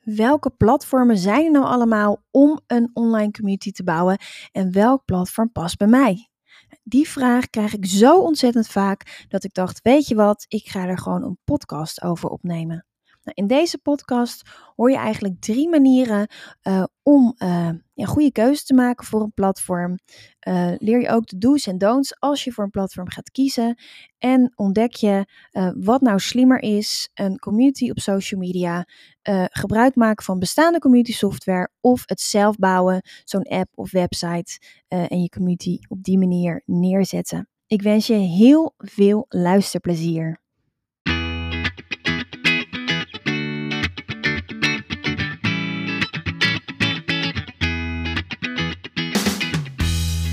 Welke platformen zijn er nou allemaal om een online community te bouwen en welk platform past bij mij? Die vraag krijg ik zo ontzettend vaak dat ik dacht: weet je wat, ik ga er gewoon een podcast over opnemen. Nou, in deze podcast hoor je eigenlijk drie manieren uh, om ja, goede keuzes te maken voor een platform. Uh, leer je ook de do's en don'ts als je voor een platform gaat kiezen. En ontdek je wat nou slimmer is: een community op social media, gebruik maken van bestaande community software of het zelf bouwen, zo'n app of website en je community op die manier neerzetten. Ik wens je heel veel luisterplezier.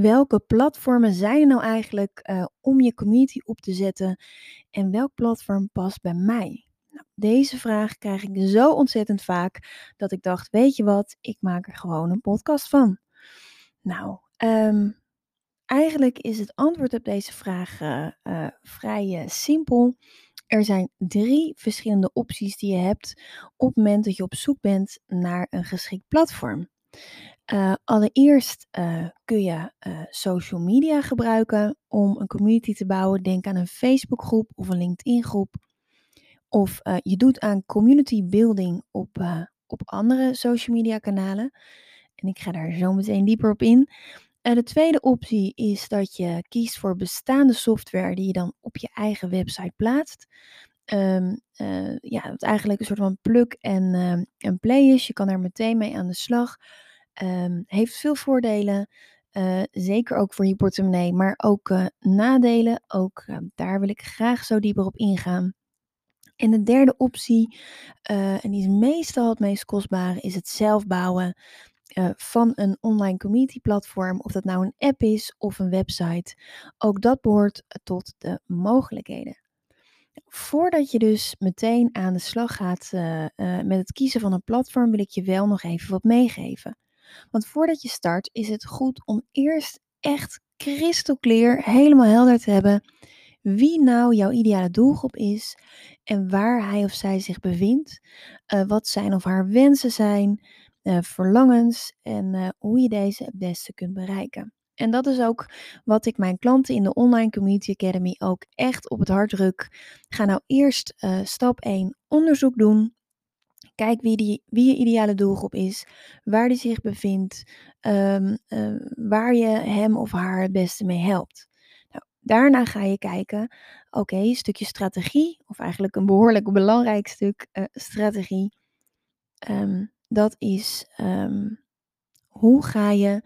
Welke platformen zijn er nou eigenlijk uh, om je community op te zetten en welk platform past bij mij? Nou, deze vraag krijg ik zo ontzettend vaak dat ik dacht, weet je wat, ik maak er gewoon een podcast van. Nou, um, eigenlijk is het antwoord op deze vraag uh, uh, vrij simpel. Er zijn drie verschillende opties die je hebt op het moment dat je op zoek bent naar een geschikt platform. Uh, allereerst uh, kun je uh, social media gebruiken om een community te bouwen. Denk aan een Facebookgroep of een LinkedIn-groep. Of je doet aan community building op, op andere social media kanalen. En ik ga daar zo meteen dieper op in. de tweede optie is dat je kiest voor bestaande software die je dan op je eigen website plaatst. Um, ja, het eigenlijk een soort van plug en play is. Je kan er meteen mee aan de slag. Um, heeft veel voordelen. Uh, zeker ook voor je portemonnee, maar ook uh, nadelen. Ook uh, daar wil ik graag zo dieper op ingaan. En de derde optie, en die is meestal het meest kostbare, is het zelf bouwen van een online community platform. Of dat nou een app is of een website. Ook dat behoort tot de mogelijkheden. Voordat je dus meteen aan de slag gaat met het kiezen van een platform, wil ik je wel nog even wat meegeven. Want voordat je start is het goed om eerst echt kristalclear, helemaal helder te hebben wie nou jouw ideale doelgroep is en waar hij of zij zich bevindt, uh, wat zijn of haar wensen zijn, uh, verlangens en uh, hoe je deze het beste kunt bereiken. En dat is ook wat ik mijn klanten in de Online Community Academy ook echt op het hart druk. Ga nou eerst stap 1 onderzoek doen. Kijk wie, die, wie je ideale doelgroep is, waar die zich bevindt, um, uh, waar je hem of haar het beste mee helpt. Nou, daarna ga je kijken, oké, een stukje strategie, of eigenlijk een behoorlijk belangrijk stuk uh, strategie. Um, dat is um, hoe ga je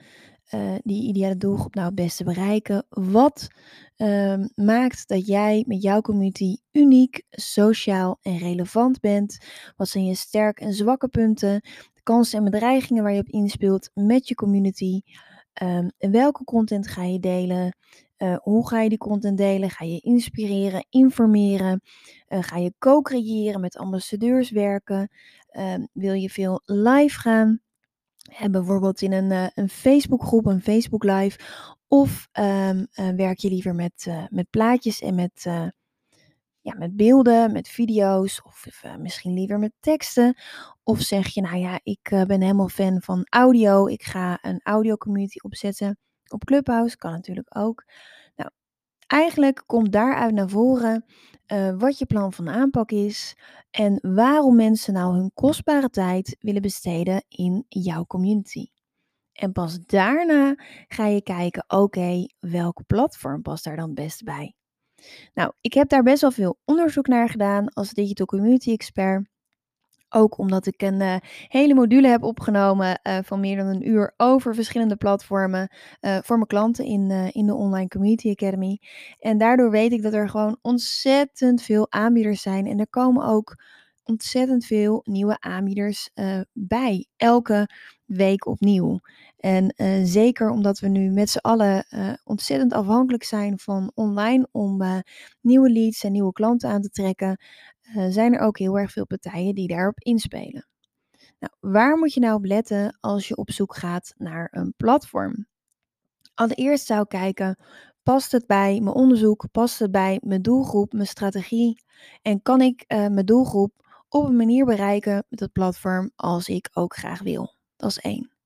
uh, die ideale doelgroep nou het beste bereiken? Wat uh, maakt dat jij met jouw community uniek, sociaal en relevant bent? Wat zijn je sterke en zwakke punten? De kansen en bedreigingen waar je op inspeelt met je community? Um, welke content ga je delen? Uh, hoe ga je die content delen? Ga je inspireren, informeren? Uh, ga je co-creëren met ambassadeurs werken? Uh, wil je veel live gaan? Hebben bijvoorbeeld in een, uh, een Facebookgroep, een Facebook Live. Of um, uh, werk je liever met, uh, met plaatjes en met, ja, met beelden, met video's. Of misschien liever met teksten. Of zeg je, nou ja, ik ben helemaal fan van audio. Ik ga een audio community opzetten op Clubhouse. Kan natuurlijk ook. Nou, eigenlijk komt daaruit naar voren uh, wat je plan van aanpak is en waarom mensen nou hun kostbare tijd willen besteden in jouw community. En pas daarna ga je kijken, oké, welke platform past daar dan het beste bij? Nou, ik heb daar best wel veel onderzoek naar gedaan als digital community expert. Ook omdat ik een uh, hele module heb opgenomen uh, van meer dan een uur over verschillende platformen uh, voor mijn klanten in, in de Online Community Academy. En daardoor weet ik dat er gewoon ontzettend veel aanbieders zijn. En er komen ook ontzettend veel nieuwe aanbieders bij. Elke week opnieuw. En zeker omdat we nu met z'n allen ontzettend afhankelijk zijn van online om nieuwe leads en nieuwe klanten aan te trekken, uh, zijn er ook heel erg veel partijen die daarop inspelen. Nou, waar moet je nou op letten als je op zoek gaat naar een platform? Allereerst zou ik kijken, past het bij mijn onderzoek, past het bij mijn doelgroep, mijn strategie en kan ik uh, mijn doelgroep op een manier bereiken met het platform als ik ook graag wil? Dat is één.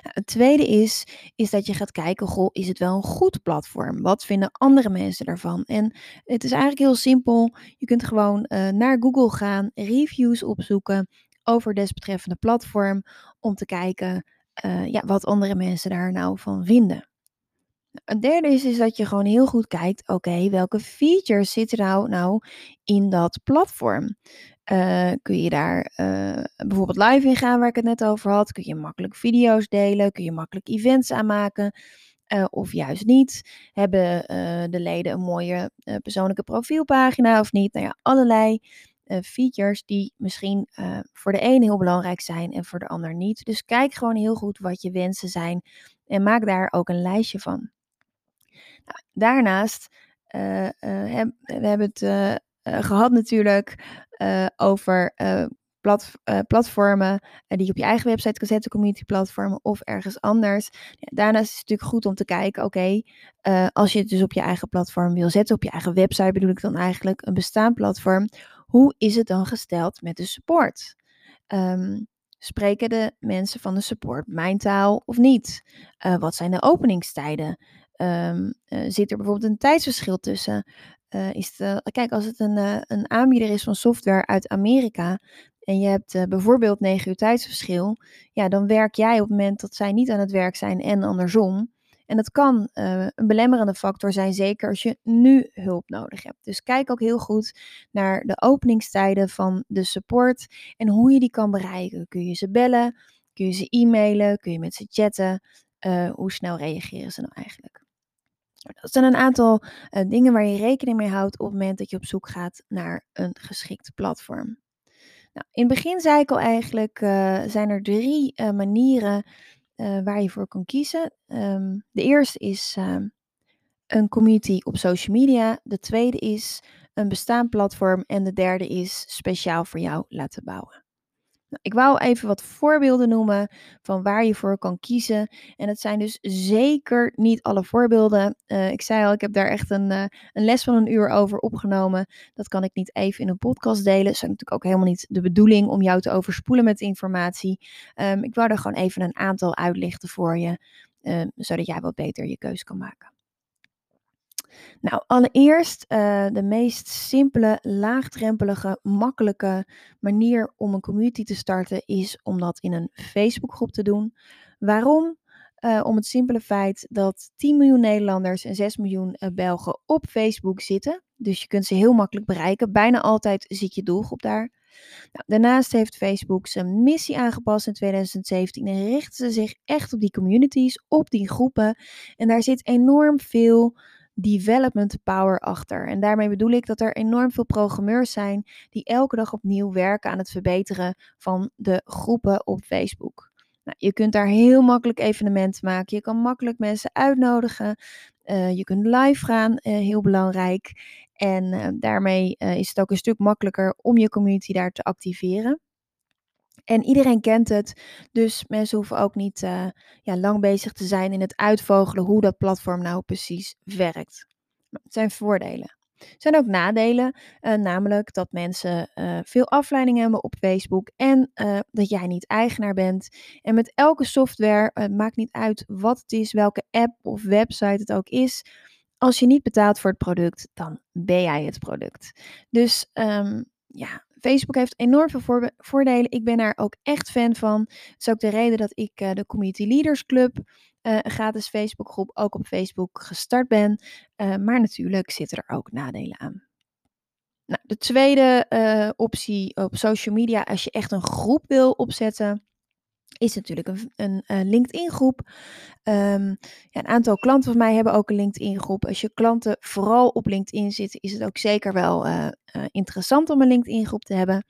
Het tweede is, is dat je gaat kijken, goh, is het wel een goed platform? Wat vinden andere mensen daarvan? En het is eigenlijk heel simpel. Je kunt gewoon uh, naar Google gaan, reviews opzoeken over desbetreffende platform, om te kijken uh, ja, wat andere mensen daar nou van vinden. Het derde is, is dat je gewoon heel goed kijkt, oké, welke features zitten nou, nou in dat platform? Uh, kun je daar uh, bijvoorbeeld live in gaan, waar ik het net over had. Kun je makkelijk video's delen, kun je makkelijk events aanmaken. Uh, of juist niet. Hebben de leden een mooie persoonlijke profielpagina of niet? Nou ja, allerlei features die misschien voor de een heel belangrijk zijn en voor de ander niet. Dus kijk gewoon heel goed wat je wensen zijn en maak daar ook een lijstje van. Daarnaast, heb, we hebben het gehad natuurlijk uh, over uh, plat, uh, platformen die je op je eigen website kan zetten, community platformen of ergens anders. Daarnaast is het natuurlijk goed om te kijken, oké, als je het dus op je eigen platform wil zetten, op je eigen website bedoel ik dan eigenlijk een bestaand platform, hoe is het dan gesteld met de support? Um, spreken de mensen van de support mijn taal of niet? wat zijn de openingstijden? Um, zit er bijvoorbeeld een tijdsverschil tussen? Uh, is het, kijk, als het een, een aanbieder is van software uit Amerika en je hebt bijvoorbeeld 9 uur tijdsverschil, ja, dan werk jij op het moment dat zij niet aan het werk zijn en andersom. En dat kan een belemmerende factor zijn, zeker als je nu hulp nodig hebt. Dus kijk ook heel goed naar de openingstijden van de support en hoe je die kan bereiken. Kun je ze bellen? Kun je ze e-mailen? Kun je met ze chatten? hoe snel reageren ze nou eigenlijk? Dat zijn een aantal uh, dingen waar je rekening mee houdt op het moment dat je op zoek gaat naar een geschikt platform. Nou, in het begin zei ik al eigenlijk, uh, zijn er drie uh, manieren waar je voor kan kiezen. Um, de eerste is ehm, een community op social media. De tweede is een bestaand platform. En de derde is speciaal voor jou laten bouwen. Ik wou even wat voorbeelden noemen van waar je voor kan kiezen. En het zijn dus zeker niet alle voorbeelden. Uh, ik zei al, ik heb daar echt een, uh, een les van een uur over opgenomen. Dat kan ik niet even in een podcast delen. Dat is natuurlijk ook helemaal niet de bedoeling om jou te overspoelen met informatie. Um, ik wou er gewoon even een aantal uitlichten voor je, um, zodat jij wat beter je keus kan maken. Nou, allereerst uh, de meest simpele, laagdrempelige, makkelijke manier om een community te starten is om dat in een Facebookgroep te doen. Waarom? Uh, om het simpele feit dat 10 miljoen Nederlanders en 6 miljoen uh, Belgen op Facebook zitten. Dus je kunt ze heel makkelijk bereiken. Bijna altijd zit je doelgroep daar. Nou, daarnaast heeft Facebook zijn missie aangepast in 2017 en richt ze zich echt op die communities, op die groepen. En daar zit enorm veel development power achter. En daarmee bedoel ik dat er enorm veel programmeurs zijn die elke dag opnieuw werken aan het verbeteren van de groepen op Facebook. Nou, je kunt daar heel makkelijk evenementen maken. Je kan makkelijk mensen uitnodigen. Uh, je kunt live gaan, uh, heel belangrijk. En uh, daarmee is het ook een stuk makkelijker om je community daar te activeren. En iedereen kent het, dus mensen hoeven ook niet uh, ja, lang bezig te zijn in het uitvogelen hoe dat platform nou precies werkt. Het zijn voordelen. Er zijn ook nadelen, uh, namelijk dat mensen uh, veel afleiding hebben op Facebook en dat jij niet eigenaar bent. En met elke software, het maakt niet uit wat het is, welke app of website het ook is. Als je niet betaalt voor het product, dan ben jij het product. Dus um, ja, Facebook heeft enorm veel voordelen. Ik ben daar ook echt fan van. Dat is ook de reden dat ik uh, de Community Leaders Club, uh, een gratis Facebookgroep, ook op Facebook gestart ben. Uh, maar natuurlijk zitten er ook nadelen aan. Nou, de tweede optie op social media, als je echt een groep wil opzetten, is natuurlijk een, een, een LinkedIn-groep. Um, ja, een aantal klanten van mij hebben ook een LinkedIn-groep. Als je klanten vooral op LinkedIn zitten, is het ook zeker wel uh, uh, interessant om een LinkedIn-groep te hebben.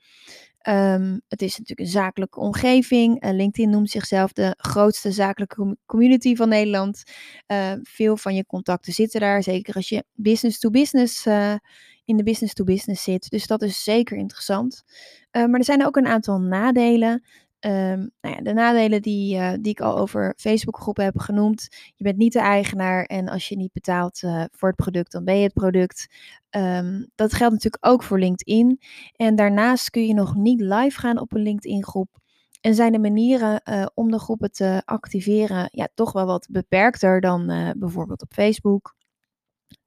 Um, het is natuurlijk een zakelijke omgeving. LinkedIn noemt zichzelf de grootste zakelijke community van Nederland. Uh, veel van je contacten zitten daar, zeker als je business to business uh, in de business to business zit. Dus dat is zeker interessant. maar er zijn ook een aantal nadelen. Um, nou ja, de nadelen die, uh, die ik al over Facebookgroepen heb genoemd. Je bent niet de eigenaar en als je niet betaalt uh, voor het product, dan ben je het product. Um, dat geldt natuurlijk ook voor LinkedIn. En daarnaast kun je nog niet live gaan op een LinkedIn-groep. En zijn de manieren uh, om de groepen te activeren ja, toch wel wat beperkter dan bijvoorbeeld op Facebook.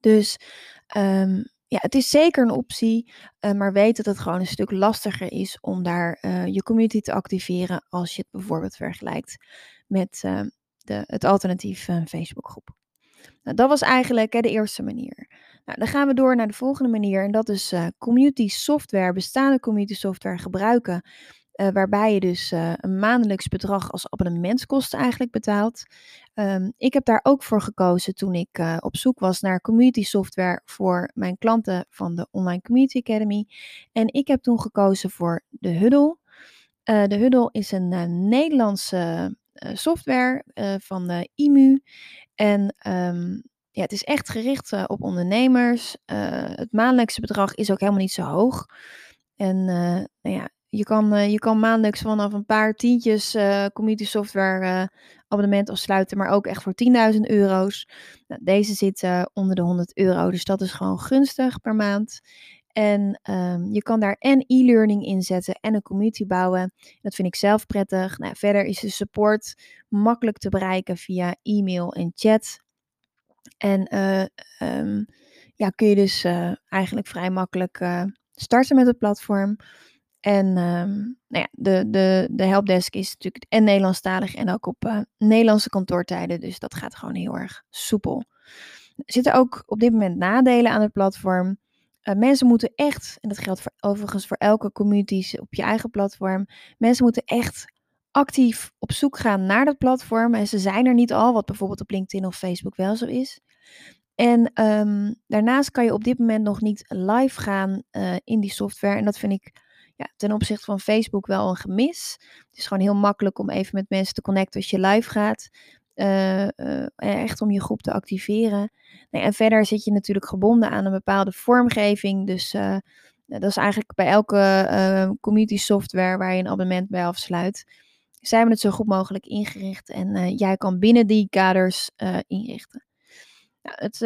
Dus um, ja, het is zeker een optie, uh, maar weet dat het gewoon een stuk lastiger is om daar uh, je community te activeren als je het bijvoorbeeld vergelijkt met uh, de, het alternatief Facebookgroep. Nou, dat was eigenlijk hè, de eerste manier. Nou, dan gaan we door naar de volgende manier en dat is community software, bestaande community software gebruiken uh, waarbij je dus uh, een maandelijks bedrag als abonnementskosten eigenlijk betaalt. Um, ik heb daar ook voor gekozen toen ik uh, op zoek was naar community software voor mijn klanten van de Online Community Academy. En ik heb toen gekozen voor de Huddle. de Huddle is een Nederlandse software van de IMU. En um, ja, het is echt gericht op ondernemers. het maandelijkse bedrag is ook helemaal niet zo hoog. En nou ja, je kan, uh, je kan maandelijks vanaf een paar tientjes uh, community software uh, abonnement afsluiten, maar ook echt voor 10.000 euro's. Nou, deze zit onder de 100 euro, dus dat is gewoon gunstig per maand. En um, je kan daar en e-learning inzetten en een community bouwen. Dat vind ik zelf prettig. Nou, verder is de support makkelijk te bereiken via e-mail en chat. En um, ja, kun je dus eigenlijk vrij makkelijk starten met het platform. En um, nou ja, de, de, de helpdesk is natuurlijk en Nederlandstalig en ook op uh, Nederlandse kantoortijden. Dus dat gaat gewoon heel erg soepel. Er zitten ook op dit moment nadelen aan het platform. Uh, mensen moeten echt, en dat geldt overigens voor elke community op je eigen platform. Mensen moeten echt actief op zoek gaan naar dat platform. En ze zijn er niet al, wat bijvoorbeeld op LinkedIn of Facebook wel zo is. En um, daarnaast kan je op dit moment nog niet live gaan uh, in die software. En dat vind ik ja, ten opzichte van Facebook wel een gemis. Het is gewoon heel makkelijk om even met mensen te connecten als je live gaat. Uh, echt om je groep te activeren. Nee, en verder zit je natuurlijk gebonden aan een bepaalde vormgeving. Dus uh, dat is eigenlijk bij elke community software waar je een abonnement bij afsluit. Zijn we het zo goed mogelijk ingericht en jij kan binnen die kaders inrichten. Nou, het,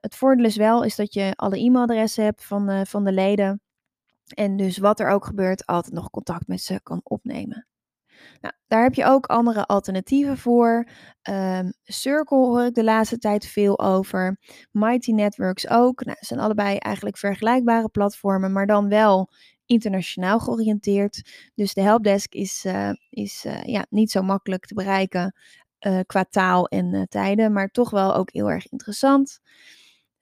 het voordeel is wel is dat je alle e-mailadressen hebt van, van de leden. En dus wat er ook gebeurt, altijd nog contact met ze kan opnemen. Nou, daar heb je ook andere alternatieven voor. Um, Circle hoor ik de laatste tijd veel over. Mighty Networks ook. Nou, zijn allebei eigenlijk vergelijkbare platformen, maar dan wel internationaal georiënteerd. Dus de helpdesk is, uh, is uh, ja, niet zo makkelijk te bereiken uh, qua taal en tijden, maar toch wel ook heel erg interessant.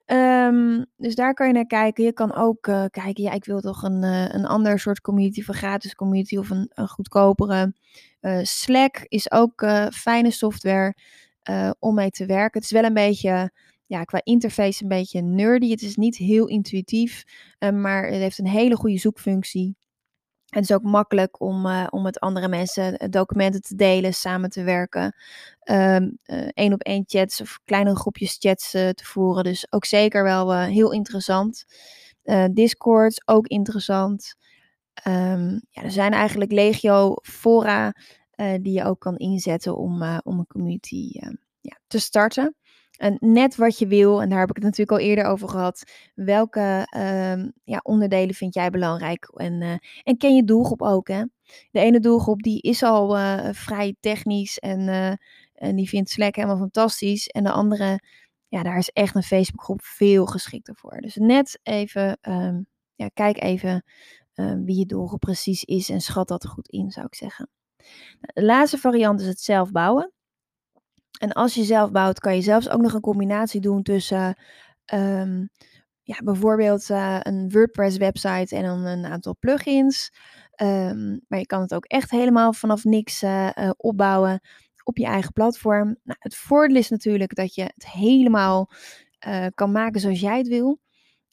Um, dus daar kan je naar kijken. Je kan ook uh, kijken, ja, ik wil toch een, uh, een ander soort community, een gratis community of een, een goedkopere. Uh, Slack is ook fijne software om mee te werken. Het is wel een beetje, ja, qua interface een beetje nerdy. Het is niet heel intuïtief, maar het heeft een hele goede zoekfunctie. Het is ook makkelijk om, uh, om met andere mensen eh, documenten te delen, samen te werken. Eén um, uh, op één chats of kleine groepjes chats te voeren. Dus ook zeker wel heel interessant. Discord ook interessant. Um, ja, er zijn eigenlijk legio fora die je ook kan inzetten om, om een community ja, te starten. En net wat je wil, en daar heb ik het natuurlijk al eerder over gehad. Welke um, ja, onderdelen vind jij belangrijk? En, uh, en ken je doelgroep ook, hè? De ene doelgroep die is al uh, vrij technisch en, uh, en die vindt Slack helemaal fantastisch. En de andere, ja, daar is echt een Facebookgroep veel geschikter voor. Dus net even, um, ja, kijk even um, wie je doelgroep precies is en schat dat goed in, zou ik zeggen. De laatste variant is het zelf bouwen. En als je zelf bouwt, kan je zelfs ook nog een combinatie doen tussen um, ja, bijvoorbeeld uh, een WordPress website en dan een aantal plugins. Um, maar je kan het ook echt helemaal vanaf niks uh, uh, opbouwen op je eigen platform. Nou, het voordeel is natuurlijk dat je het helemaal kan maken zoals jij het wil.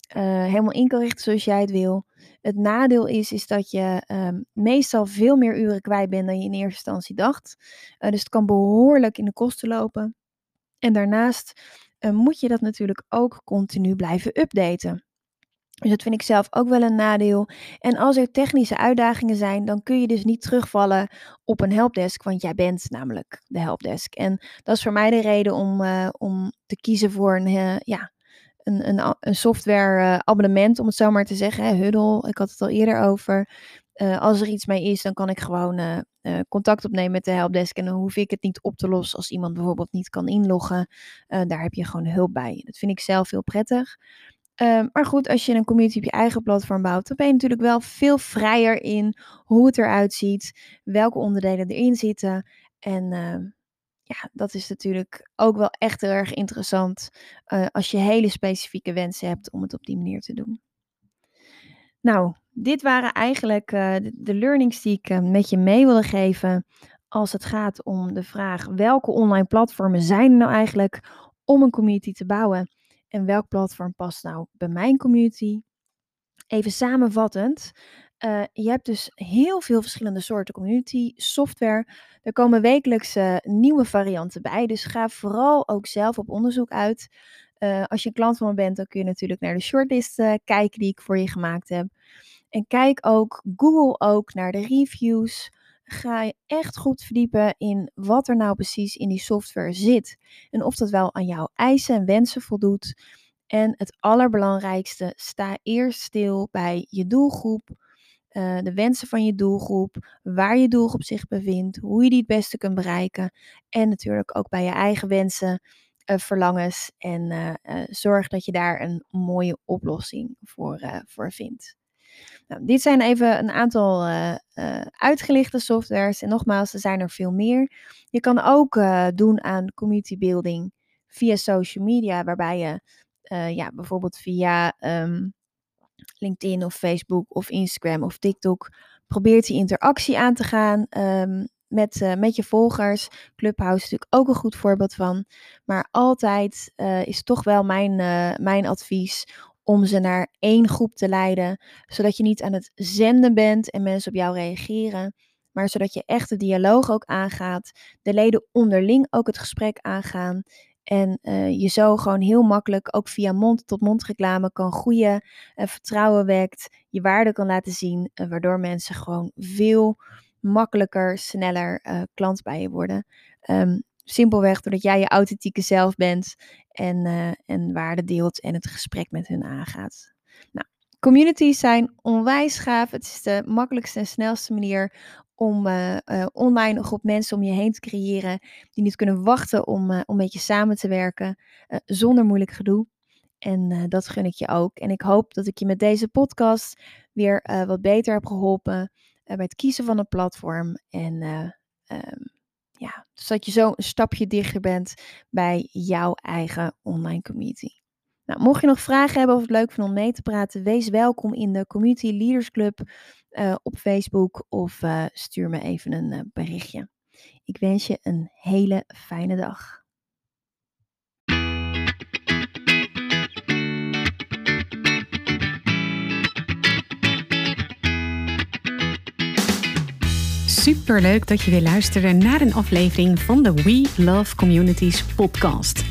helemaal in kan richten zoals jij het wil. Het nadeel is, is dat je um, meestal veel meer uren kwijt bent dan je in eerste instantie dacht. dus het kan behoorlijk in de kosten lopen. En daarnaast uh, moet je dat natuurlijk ook continu blijven updaten. Dus dat vind ik zelf ook wel een nadeel. En als er technische uitdagingen zijn, dan kun je dus niet terugvallen op een helpdesk, want jij bent namelijk de helpdesk. En dat is voor mij de reden om, uh, om te kiezen voor een, ja, een, een, een software abonnement, om het zo maar te zeggen. Huddle, ik had het al eerder over. Uh, als er iets mee is, dan kan ik gewoon uh, contact opnemen met de helpdesk. En dan hoef ik het niet op te lossen als iemand bijvoorbeeld niet kan inloggen. daar heb je gewoon hulp bij. Dat vind ik zelf heel prettig. Ehm, maar goed, als je een community op je eigen platform bouwt, dan ben je natuurlijk wel veel vrijer in hoe het eruit ziet, welke onderdelen erin zitten. En ehm, ja, dat is natuurlijk ook wel echt heel erg interessant als je hele specifieke wensen hebt om het op die manier te doen. Nou, dit waren eigenlijk uh, de, learnings die ik uh, met je mee wilde geven als het gaat om de vraag welke online platformen zijn er nou eigenlijk om een community te bouwen en welk platform past nou bij mijn community. Even samenvattend, uh, je hebt dus heel veel verschillende soorten community software. Er komen wekelijks nieuwe varianten bij, dus ga vooral ook zelf op onderzoek uit. als je klant van me bent, dan kun je natuurlijk naar de shortlist kijken die ik voor je gemaakt heb. En kijk ook, Google ook naar de reviews. Ga je echt goed verdiepen in wat er nou precies in die software zit. En of dat wel aan jouw eisen en wensen voldoet. En het allerbelangrijkste, sta eerst stil bij je doelgroep. Uh, de wensen van je doelgroep, waar je doelgroep zich bevindt, hoe je die het beste kunt bereiken. En natuurlijk ook bij je eigen wensen, uh, verlangens. En uh, zorg dat je daar een mooie oplossing voor, voor vindt. Nou, dit zijn even een aantal uitgelichte softwares. En nogmaals, er zijn er veel meer. Je kan ook doen aan community building via social media, waarbij je ja, bijvoorbeeld via um, LinkedIn of Facebook of Instagram of TikTok probeert die interactie aan te gaan. Um, met, met je volgers. Clubhouse is natuurlijk ook een goed voorbeeld van. Maar altijd is toch wel mijn, mijn advies om ze naar één groep te leiden, zodat je niet aan het zenden bent en mensen op jou reageren, maar zodat je echt de dialoog ook aangaat, de leden onderling ook het gesprek aangaan en uh, je zo gewoon heel makkelijk ook via mond-tot-mond reclame kan groeien, en vertrouwen wekt, je waarde kan laten zien, uh, waardoor mensen gewoon veel makkelijker, sneller uh, klant bij je worden. Um, simpelweg doordat jij je authentieke zelf bent en, uh, en waarde deelt en het gesprek met hun aangaat. Nou, communities zijn onwijs gaaf. Het is de makkelijkste en snelste manier om uh, uh, online een groep mensen om je heen te creëren die niet kunnen wachten om, om met je samen te werken zonder moeilijk gedoe. En dat gun ik je ook. En ik hoop dat ik je met deze podcast weer wat beter heb geholpen bij het kiezen van een platform. En um, ja, zodat je zo een stapje dichter bent bij jouw eigen online community. Nou, mocht je nog vragen hebben of het leuk vindt om mee te praten, wees welkom in de Community Leaders Club uh, op Facebook of uh, stuur me even een uh, berichtje. Ik wens je een hele fijne dag. Super leuk dat je weer luisterde naar een aflevering van de We Love Communities podcast.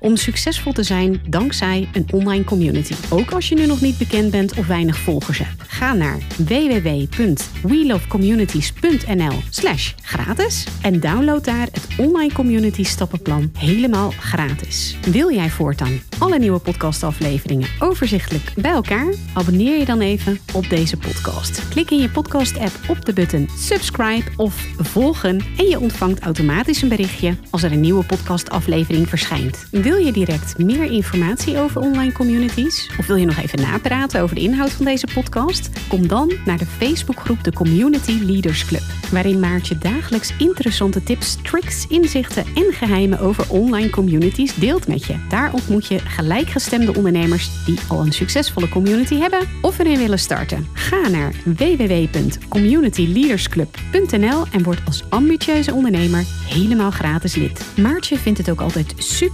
om succesvol te zijn dankzij een online community. Ook als je nu nog niet bekend bent of weinig volgers hebt. Ga naar www.welovecommunities.nl/slash gratis en download daar het Online Community Stappenplan helemaal gratis. Wil jij voortaan alle nieuwe podcastafleveringen overzichtelijk bij elkaar? Abonneer je dan even op deze podcast. Klik in je podcast-app op de button subscribe of volgen en je ontvangt automatisch een berichtje als er een nieuwe podcastaflevering verschijnt. Wil je direct meer informatie over online communities of wil je nog even napraten over de inhoud van deze podcast? Kom dan naar de Facebookgroep de Community Leaders Club, waarin Maartje dagelijks interessante tips, tricks, inzichten en geheimen over online communities deelt met je. Daar ontmoet je gelijkgestemde ondernemers die al een succesvolle community hebben of erin willen starten. Ga naar www.communityleadersclub.nl en word als ambitieuze ondernemer helemaal gratis lid. Maartje vindt het ook altijd super